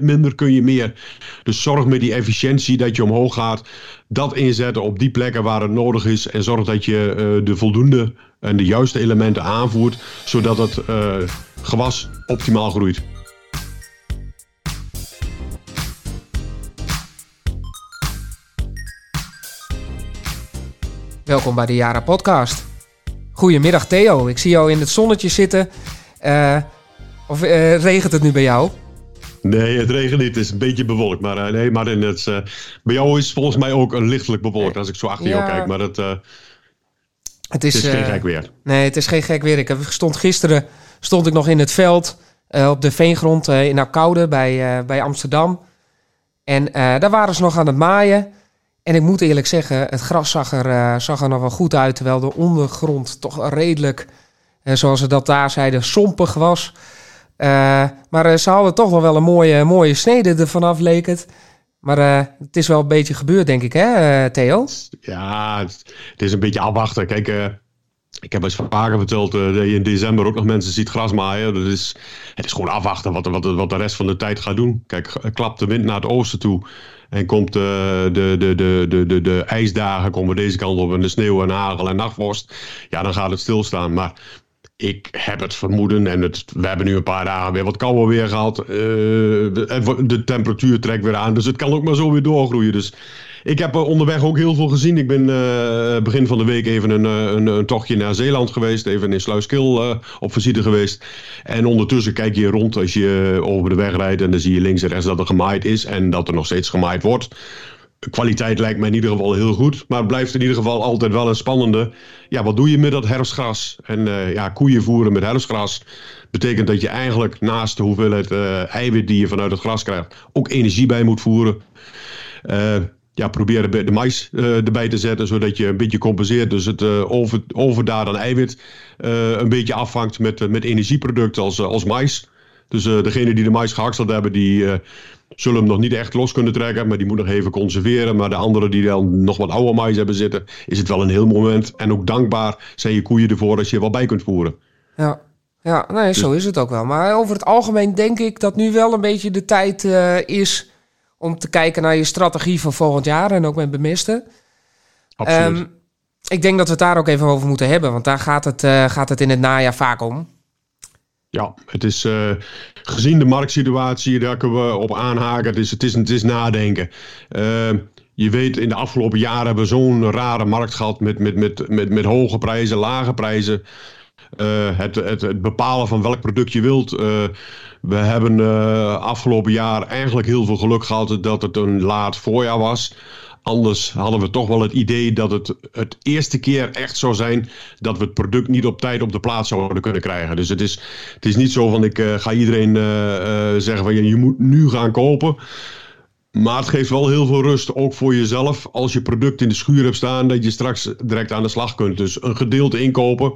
minder kun je meer. Dus zorg met die efficiëntie dat je omhoog gaat. Dat inzetten op die plekken waar het nodig is. En zorg dat je uh, de voldoende en de juiste elementen aanvoert. Zodat het uh, gewas optimaal groeit. Welkom bij de Jara Podcast. Goedemiddag Theo, ik zie jou in het zonnetje zitten. Uh, of regent het nu bij jou? Nee, het regent niet. Het is een beetje bewolkt. Maar, uh, nee, maar in het, uh, bij jou is het volgens mij ook een lichtelijk bewolkt als ik zo achter jou kijk. Maar het, uh, het, is, het is geen gek weer. Nee, het is geen gek weer. Ik stond gisteren stond ik nog in het veld op de veengrond in Akoude bij, bij Amsterdam. En daar waren ze nog aan het maaien. En ik moet eerlijk zeggen, het gras zag er, zag er nog wel goed uit. Terwijl de ondergrond toch redelijk, zoals ze dat daar zeiden, sompig was. Uh, maar uh, ze hadden toch nog wel een mooie, mooie snede ervan af, leek het. Maar uh, het is wel een beetje gebeurd, denk ik, hè, Theo? Ja, het, is een beetje afwachten. Kijk, ik heb eens vaker verteld dat je in december ook nog mensen ziet grasmaaien. Dat is, het is gewoon afwachten wat, wat, wat de rest van de tijd gaat doen. Kijk, klapt de wind naar het oosten toe en komt de, de, de, de, de, de, de ijsdagen komen deze kant op en de sneeuw en hagel en nachtvorst. Ja, dan gaat het stilstaan. Maar ik heb het vermoeden, en het, we hebben nu een paar dagen weer wat kouder weer gehad. Uh, de temperatuur trekt weer aan, dus het kan ook maar zo weer doorgroeien. Dus ik heb onderweg ook heel veel gezien. Ik ben uh, begin van de week even een, een, een, tochtje naar Zeeland geweest. Even in Sluiskil op visite geweest. En ondertussen kijk je rond als je over de weg rijdt. En dan zie je links en rechts dat er gemaaid is. En dat er nog steeds gemaaid wordt kwaliteit lijkt mij in ieder geval heel goed. Maar het blijft in ieder geval altijd wel een spannende. Ja, wat doe je met dat herfstgras? En uh, ja, koeien voeren met herfstgras betekent dat je eigenlijk naast de hoeveelheid uh, eiwit die je vanuit het gras krijgt, ook energie bij moet voeren. Uh, ja, probeer de, de mais erbij te zetten, zodat je een beetje compenseert. Dus het over, overdaad aan eiwit een beetje afvangt met, met energieproducten als, als mais. Dus uh, degene die de mais gehakseld hebben, die zullen hem nog niet echt los kunnen trekken. Maar die moet nog even conserveren. Maar de anderen die dan nog wat oude mais hebben zitten, is het wel een heel moment. En ook dankbaar zijn je koeien ervoor als je er wel bij kunt voeren. Ja, ja nee, zo dus- is het ook wel. Maar over het algemeen denk ik dat nu wel een beetje de tijd uh, is om te kijken naar je strategie van volgend jaar. En ook met bemisten. Absoluut. Um, ik denk dat we het daar ook even over moeten hebben. Want daar gaat het, gaat het in het najaar vaak om. Ja, het is uh, gezien de marktsituatie, daar kunnen we op aanhaken. Het is, het is, het is nadenken. Uh, je weet, in de afgelopen jaren hebben we zo'n rare markt gehad met, met, met, met, met hoge prijzen, lage prijzen. Uh, het, het, het, bepalen van welk product je wilt. we hebben afgelopen jaar eigenlijk heel veel geluk gehad dat het een laat voorjaar was. Anders hadden we toch wel het idee dat het het eerste keer echt zou zijn dat we het product niet op tijd op de plaats zouden kunnen krijgen. Dus het is, het is niet zo van ik uh, ga iedereen uh, uh, zeggen van je moet nu gaan kopen. Maar het geeft wel heel veel rust, ook voor jezelf, als je product in de schuur hebt staan, dat je straks direct aan de slag kunt. Dus een gedeelte inkopen.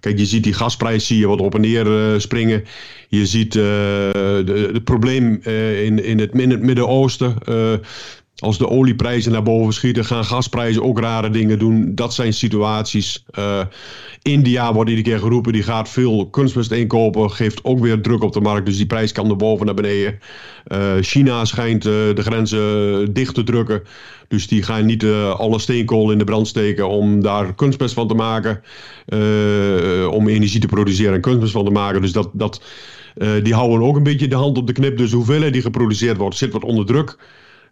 Kijk, je ziet die gasprijs zie je wat op en neer springen. Je ziet het probleem in, in het, in het Midden-Oosten als de olieprijzen naar boven schieten, gaan gasprijzen ook rare dingen doen. Dat zijn situaties. Uh, India wordt iedere keer geroepen, die gaat veel kunstmest inkopen, geeft ook weer druk op de markt, dus die prijs kan naar boven naar beneden. Uh, China schijnt uh, de grenzen dicht te drukken, dus die gaan niet alle steenkool in de brand steken om daar kunstmest van te maken, om energie te produceren en kunstmest van te maken. Dus dat, dat, die houden ook een beetje de hand op de knip, dus de hoeveelheid die geproduceerd wordt zit wat onder druk.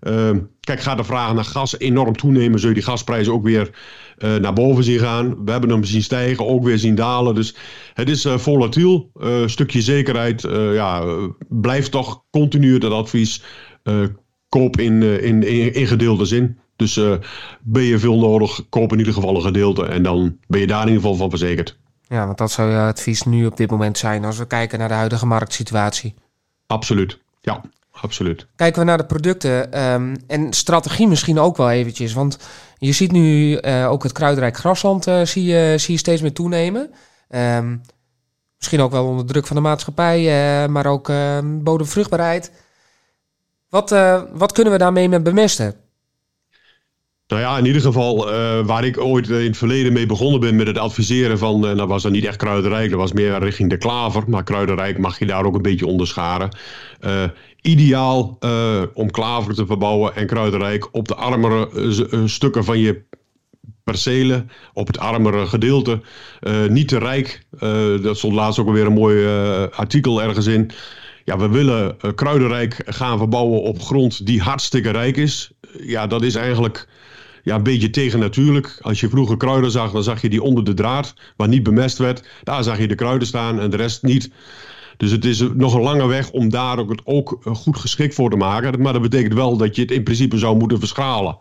Uh, kijk, gaat de vraag naar gas enorm toenemen, zul je die gasprijzen ook weer uh, naar boven zien gaan. We hebben hem zien stijgen, ook weer zien dalen. Dus het is uh, volatiel. Een uh, stukje zekerheid. ja, blijft toch continu het advies. koop in, in, in, in gedeelde zin. Dus ben je veel nodig, koop in ieder geval een gedeelte. En dan ben je daar in ieder geval van verzekerd. Ja, want dat zou je advies nu op dit moment zijn als we kijken naar de huidige marktsituatie. Absoluut, ja absoluut. Kijken we naar de producten um, en strategie misschien ook wel eventjes. Want je ziet nu uh, ook het kruidrijk grasland uh, zie, je, zie je steeds meer toenemen. Um, misschien ook wel onder druk van de maatschappij, uh, maar ook ehm, bodemvruchtbaarheid. Wat, wat kunnen we daarmee met bemesten? Nou ja, in ieder geval uh, waar ik ooit in het verleden mee begonnen ben met het adviseren van, en dat was dan niet echt kruidenrijk, dat was meer richting de klaver, maar kruidenrijk mag je daar ook een beetje onderscharen. Uh, ideaal uh, om klaver te verbouwen en kruidenrijk op de armere stukken van je percelen, op het armere gedeelte. niet te rijk, dat stond laatst ook alweer een mooi artikel ergens in. Ja, we willen kruidenrijk gaan verbouwen op grond die hartstikke rijk is. Ja, dat is eigenlijk ja, een beetje tegennatuurlijk. Als je vroeger kruiden zag, dan zag je die onder de draad, waar niet bemest werd. Daar zag je de kruiden staan en de rest niet. Dus het is nog een lange weg om daar ook het ook goed geschikt voor te maken. Maar dat betekent wel dat je het in principe zou moeten verschalen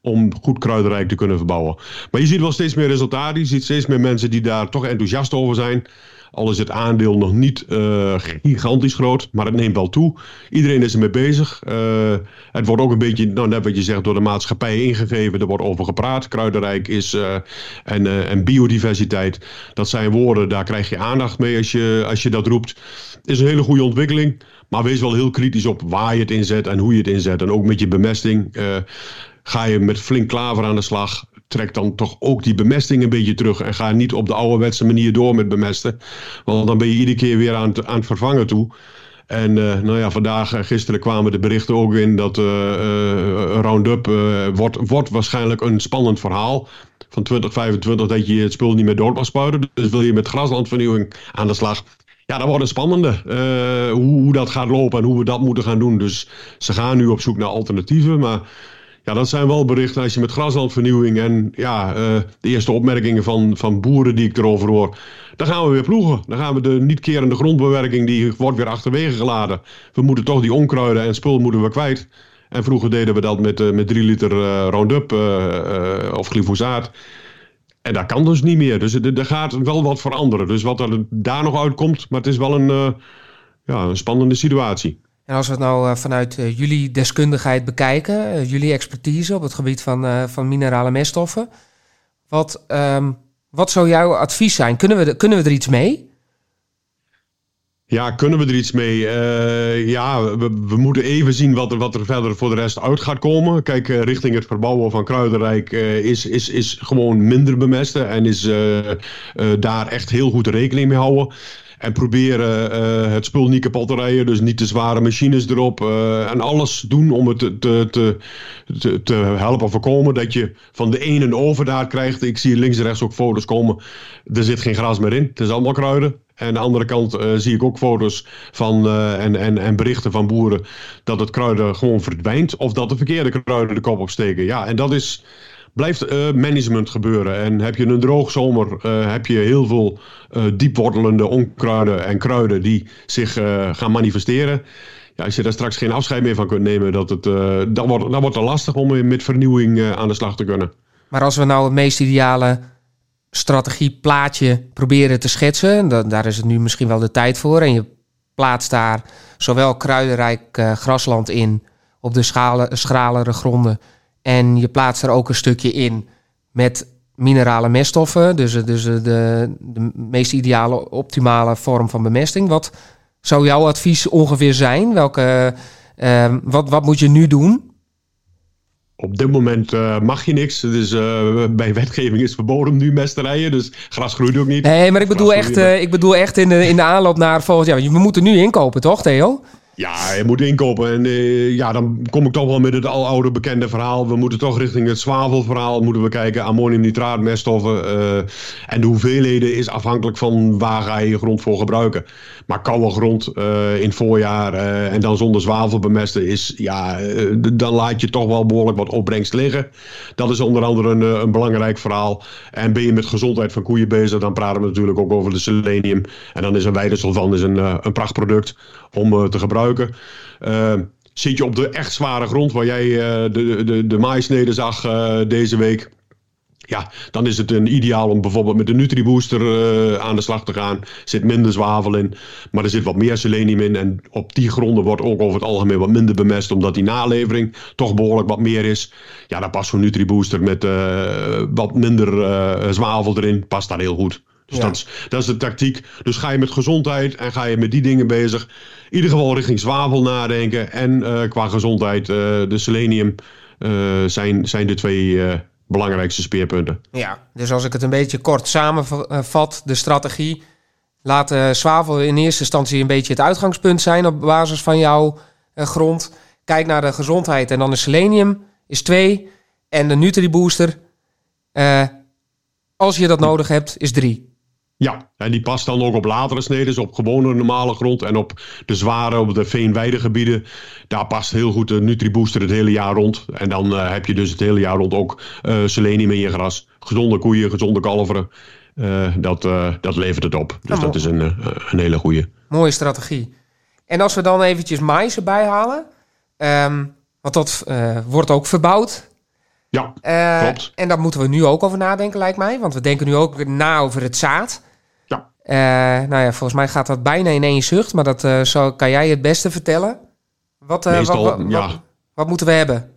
om goed kruidenrijk te kunnen verbouwen. Maar je ziet wel steeds meer resultaten. Je ziet steeds meer mensen die daar toch enthousiast over zijn. Al is het aandeel nog niet uh, gigantisch groot, maar het neemt wel toe. Iedereen is ermee bezig. Uh, het wordt ook een beetje, nou, net wat je zegt, door de maatschappij ingegeven. Er wordt over gepraat. Kruidenrijk is uh, en, en biodiversiteit. Dat zijn woorden, daar krijg je aandacht mee als je, als je dat roept. Is een hele goede ontwikkeling. Maar wees wel heel kritisch op waar je het inzet en hoe je het inzet. En ook met je bemesting. ga je met flink klaver aan de slag trek dan toch ook die bemesting een beetje terug. En ga niet op de ouderwetse manier door met bemesten. Want dan ben je iedere keer weer aan het, aan het vervangen toe. En uh, nou ja, vandaag, uh, gisteren kwamen de berichten ook in dat uh, Roundup wordt, wordt waarschijnlijk een spannend verhaal. Van 2025 dat je het spul niet meer door mag spuiten. Dus wil je met graslandvernieuwing aan de slag. Ja, dat wordt een spannende. hoe, hoe dat gaat lopen en hoe we dat moeten gaan doen. Dus ze gaan nu op zoek naar alternatieven. Maar ja, dat zijn wel berichten als je met graslandvernieuwing en ja, uh, de eerste opmerkingen van, van boeren die ik erover hoor. Dan gaan we weer ploegen. Dan gaan we de niet kerende grondbewerking, die wordt weer achterwege geladen. We moeten toch die onkruiden en spul moeten we kwijt. En vroeger deden we dat met, uh, met drie liter uh, Roundup of glyfosaat. En dat kan dus niet meer. Dus er gaat wel wat veranderen. Dus wat er daar nog uitkomt, maar het is wel een, ja, een spannende situatie. En als we het nou eh, vanuit eh, jullie deskundigheid bekijken, eh, jullie expertise op het gebied van, van minerale meststoffen, wat, um, wat zou jouw advies zijn? Kunnen we, kunnen we er iets mee? Ja, kunnen we er iets mee? Uh, ja, we, moeten even zien wat er, wat er verder voor de rest uit gaat komen. Kijk, uh, richting het verbouwen van Kruidenrijk uh, is, is, is gewoon minder bemesten en is daar echt heel goed rekening mee houden. En proberen het spul niet kapot te rijden. Dus niet te zware machines erop. En alles doen om het te, te, te, te, helpen voorkomen dat je van de ene een overdaad krijgt. Ik zie links en rechts ook foto's komen. Er zit geen gras meer in. Het is allemaal kruiden. En aan de andere kant uh, zie ik ook foto's van, uh, en, en, en berichten van boeren dat het kruiden gewoon verdwijnt. Of dat de verkeerde kruiden de kop opsteken. Ja, en dat is blijft uh, management gebeuren. En heb je een droogzomer, uh, heb je heel veel diepwortelende onkruiden en kruiden die zich gaan manifesteren. Ja, als je daar straks geen afscheid meer van kunt nemen, dat het, dan, wordt, dan wordt het lastig om met vernieuwing aan de slag te kunnen. Maar als we nou het meest ideale strategieplaatje proberen te schetsen, daar is het nu misschien wel de tijd voor. En je plaatst daar zowel kruidenrijk grasland in op de schale, schralere gronden en je plaatst er ook een stukje in met minerale meststoffen. Dus, dus de, de meest ideale, optimale vorm van bemesting. Wat zou jouw advies ongeveer zijn? Welke, wat, wat moet je nu doen? Op dit moment uh, mag je niks. Dus uh, bij wetgeving is verboden nu mesterijen. Dus gras groeit ook niet. Nee, maar ik bedoel, echt, uh, ik bedoel echt in de, in de aanloop naar volgend jaar. We moeten nu inkopen, toch, Theo? Ja, je moet inkopen. En uh, ja, dan kom ik toch wel met het aloude bekende verhaal. We moeten toch richting het zwavelverhaal moeten we kijken. Ammoniumnitraat, meststoffen. Uh, en de hoeveelheden is afhankelijk van waar ga je je grond voor gebruiken. Maar koude grond uh, in het voorjaar en dan zonder zwavel bemesten is... Ja, dan laat je toch wel behoorlijk wat opbrengst liggen. Dat is onder andere een, een belangrijk verhaal. En ben je met gezondheid van koeien bezig... dan praten we natuurlijk ook over de selenium. En dan is een weidesulfan is een, een prachtproduct om te gebruiken. Uh, zit je op de echt zware grond waar jij uh, de, de, de zag uh, deze week. Ja, dan is het een ideaal om bijvoorbeeld met de Nutribooster uh, aan de slag te gaan. Er zit minder zwavel in, maar er zit wat meer selenium in. En op die gronden wordt ook over het algemeen wat minder bemest, omdat die nalevering toch behoorlijk wat meer is. Ja, dan past zo'n Nutribooster met wat minder zwavel erin, past daar heel goed. Dus ja. dat, is, dat is de tactiek. Dus ga je met gezondheid en ga je met die dingen bezig. In ieder geval richting zwavel nadenken. En uh, qua gezondheid uh, de selenium zijn, zijn de twee belangrijkste speerpunten. Ja, dus als ik het een beetje kort samenvat, de strategie. Laat zwavel in eerste instantie een beetje het uitgangspunt zijn op basis van jouw grond. Kijk naar de gezondheid en dan is selenium is twee. En de Nutri-booster, als je dat nodig hebt, is drie. Ja, en die past dan ook op latere sneden, op gewone normale grond. En op de zware, op de veenweidegebieden. Daar past heel goed de Nutribooster het hele jaar rond. En dan uh, heb je dus het hele jaar rond ook uh, selenium in je gras. Gezonde koeien, gezonde kalveren. Uh, dat, dat levert het op. Dus dat is een, een hele goede. Mooie strategie. En als we dan eventjes mais erbij halen. Um, want dat wordt ook verbouwd. Ja, klopt. En daar moeten we nu ook over nadenken, lijkt mij. Want we denken nu ook na over het zaad. Uh, nou ja, volgens mij gaat dat bijna in één zucht, maar dat uh, zo, kan jij het beste vertellen. Wat, uh, Meestal, wat, wat, ja. wat, moeten we hebben?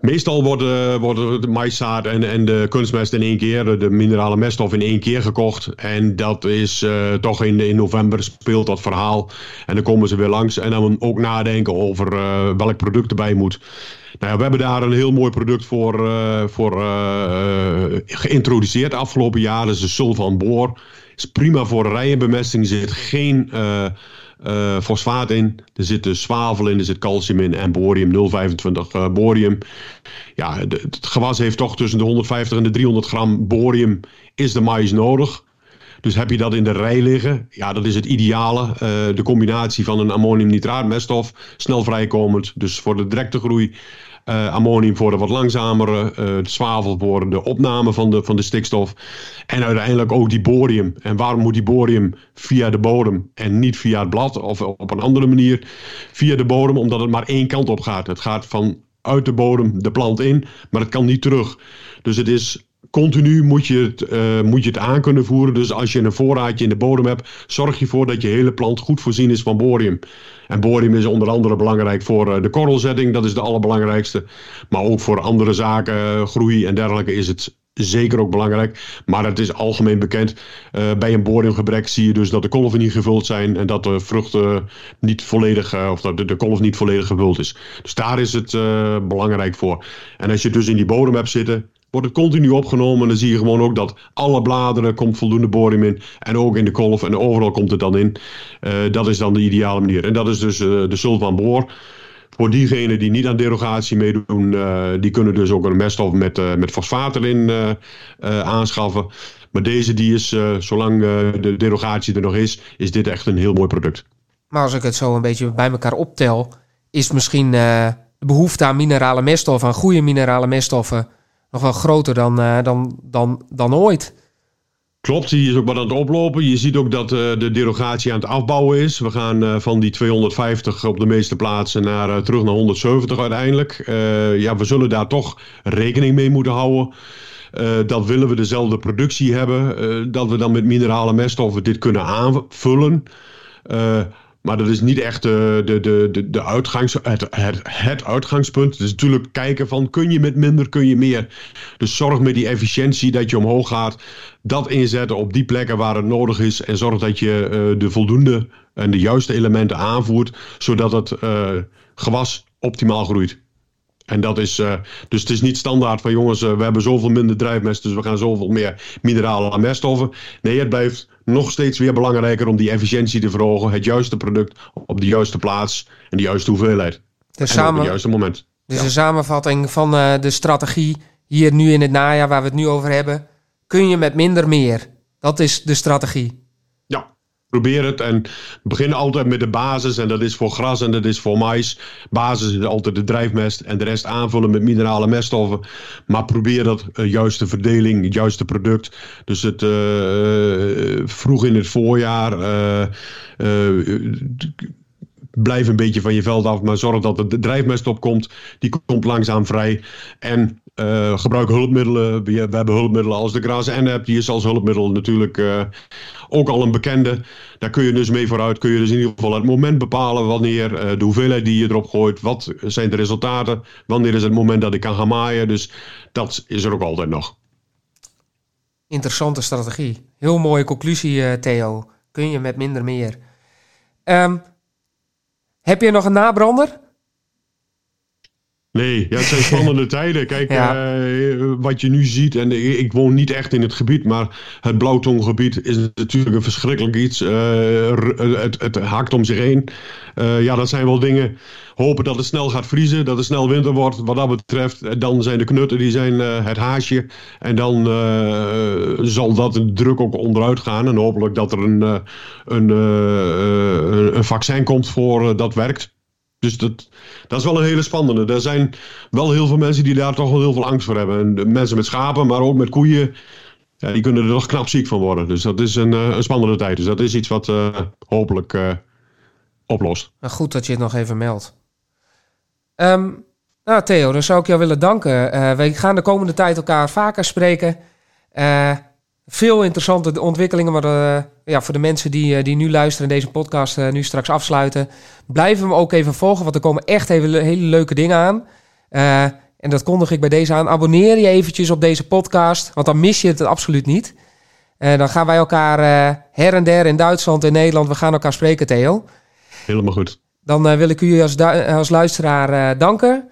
Meestal worden, worden de maïszaad en, en de kunstmest in één keer, de minerale meststof in één keer gekocht. En dat is toch in, in november speelt dat verhaal. En dan komen ze weer langs en dan ook nadenken over welk product erbij moet. Nou ja, we hebben daar een heel mooi product voor, voor geïntroduceerd afgelopen jaar. Dat is de Sulfan Boor is prima voor rijenbemesting. Zit geen uh, uh, fosfaat in. Er zit dus zwavel in, er zit calcium in en borium, 0,25 uh, borium. Ja, het gewas heeft toch tussen de 150 en de 300 gram borium is de mais nodig. Dus heb je dat in de rij liggen, ja, dat is het ideale. Uh, de combinatie van een ammoniumnitraatmeststof, snel vrijkomend, dus voor de directe groei uh, ammonium voor de wat langzamere, uh, zwavel voor de opname van de, van de stikstof. En uiteindelijk ook die borium. En waarom moet die borium via de bodem en niet via het blad of op een andere manier? Via de bodem, omdat het maar één kant op gaat. Het gaat van uit de bodem de plant in, maar het kan niet terug. Dus het is continu moet je, het, uh, moet je het aan kunnen voeren. Dus als je een voorraadje in de bodem hebt, zorg je ervoor dat je hele plant goed voorzien is van borium. En borium is onder andere belangrijk voor uh, de korrelzetting, dat is de allerbelangrijkste. Maar ook voor andere zaken, uh, groei en dergelijke, is het zeker ook belangrijk. Maar het is algemeen bekend. Bij een boriumgebrek zie je dus dat de kolven niet gevuld zijn en dat de vruchten niet volledig, of dat de, de kolf niet volledig gevuld is. Dus daar is het belangrijk voor. En als je dus in die bodem hebt zitten, wordt het continu opgenomen. En dan zie je gewoon ook dat alle bladeren komt voldoende borium in. En ook in de kolf en overal komt het dan in. Uh, dat is dan de ideale manier. En dat is dus uh, de sulfaan boor. Voor diegenen die niet aan derogatie meedoen, uh, die kunnen dus ook een meststof met, met fosfaat erin aanschaffen. Maar deze die is, zolang de derogatie er nog is, is dit echt een heel mooi product. Maar als ik het zo een beetje bij elkaar optel, is misschien de behoefte aan minerale meststoffen, aan goede minerale meststoffen, nog wel groter dan, uh, dan, dan, dan ooit. Klopt, die is ook wat aan het oplopen. Je ziet ook dat uh, de derogatie aan het afbouwen is. We gaan uh, van die 250 op de meeste plaatsen naar, terug naar 170 uiteindelijk. ja, we zullen daar toch rekening mee moeten houden. dat willen we dezelfde productie hebben. dat we dan met minerale meststoffen dit kunnen aanvullen. Maar dat is niet echt de, de, de, de, uitgangs, het, het, het uitgangspunt. Is natuurlijk kijken van kun je met minder, kun je meer. Dus zorg met die efficiëntie dat je omhoog gaat. Dat inzetten op die plekken waar het nodig is. En zorg dat je uh, de voldoende en de juiste elementen aanvoert. Zodat het uh, gewas optimaal groeit. En dat is, uh, dus het is niet standaard van jongens, we hebben zoveel minder drijfmest, dus we gaan zoveel meer mineralen aan meststoffen. Nee, het blijft nog steeds weer belangrijker om die efficiëntie te verhogen. Het juiste product op de juiste plaats en de juiste hoeveelheid. De samen, op het juiste moment. Dus ja. een samenvatting van uh, de strategie hier nu in het najaar waar we het nu over hebben. Kun je met minder meer? Dat is de strategie. Probeer het en begin altijd met de basis. En dat is voor gras en dat is voor mais. Basis is altijd de drijfmest en de rest aanvullen met minerale meststoffen. Maar probeer dat uh, juiste verdeling, het juiste product. Dus het uh, vroeg in het voorjaar. Blijf een beetje van je veld af, maar zorg dat de drijfmest opkomt. Die komt langzaam vrij. En uh, gebruik hulpmiddelen. We, hebben hulpmiddelen als de Gras N-app. Die is als hulpmiddel natuurlijk uh, ook al een bekende. Daar kun je dus mee vooruit. Kun je dus in ieder geval het moment bepalen wanneer, uh, de hoeveelheid die je erop gooit. Wat zijn de resultaten? Wanneer is het moment dat ik kan gaan maaien? Dus dat is er ook altijd nog. Interessante strategie. Heel mooie conclusie, Theo. Kun je met minder meer. Um, heb je nog een nabrander? Nee, ja, het zijn spannende tijden. Kijk, uh, wat je nu ziet, en ik woon niet echt in het gebied, maar het blauwtonggebied is natuurlijk een verschrikkelijk iets. Uh, het, het haakt om zich heen. Uh, ja, dat zijn wel dingen. Hopen dat het snel gaat vriezen, dat het snel winter wordt. Wat dat betreft, dan zijn de knutten die zijn het haasje. En dan zal dat de druk ook onderuit gaan. En hopelijk dat er een, een, een vaccin komt voor dat werkt. Dus dat, dat is wel een hele spannende. Er zijn wel heel veel mensen die daar toch wel heel veel angst voor hebben. En mensen met schapen, maar ook met koeien. Ja, die kunnen er toch knap ziek van worden. Dus dat is een, eh, een spannende tijd. Dus dat is iets wat uh, hopelijk uh, oplost. Goed dat je het nog even meldt. Um, nou, Theo, dan zou ik jou willen danken. we gaan de komende tijd elkaar vaker spreken. Veel interessante ontwikkelingen, maar uh, ja, voor de mensen die, uh, die nu luisteren en deze podcast uh, nu straks afsluiten, blijven we ook even volgen, want er komen echt hele, hele leuke dingen aan. en dat kondig ik bij deze aan. Abonneer je eventjes op deze podcast, want dan mis je het absoluut niet. dan gaan wij elkaar her en der in Duitsland en Nederland, we gaan elkaar spreken, Theo. Helemaal goed. Dan wil ik u als, als luisteraar danken.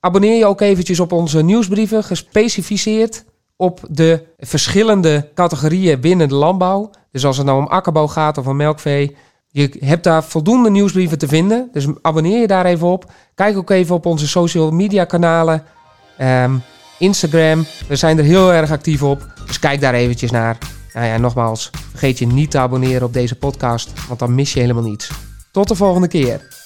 abonneer je ook eventjes op onze nieuwsbrieven, gespecificeerd op de verschillende categorieën binnen de landbouw. Dus als het nou om akkerbouw gaat of om melkvee. Je hebt daar voldoende nieuwsbrieven te vinden. Dus abonneer je daar even op. Kijk ook even op onze social media kanalen. Um, Instagram. We zijn er heel erg actief op. Dus kijk daar eventjes naar. Nou ja, nogmaals, vergeet je niet te abonneren op deze podcast. Want dan mis je helemaal niets. Tot de volgende keer.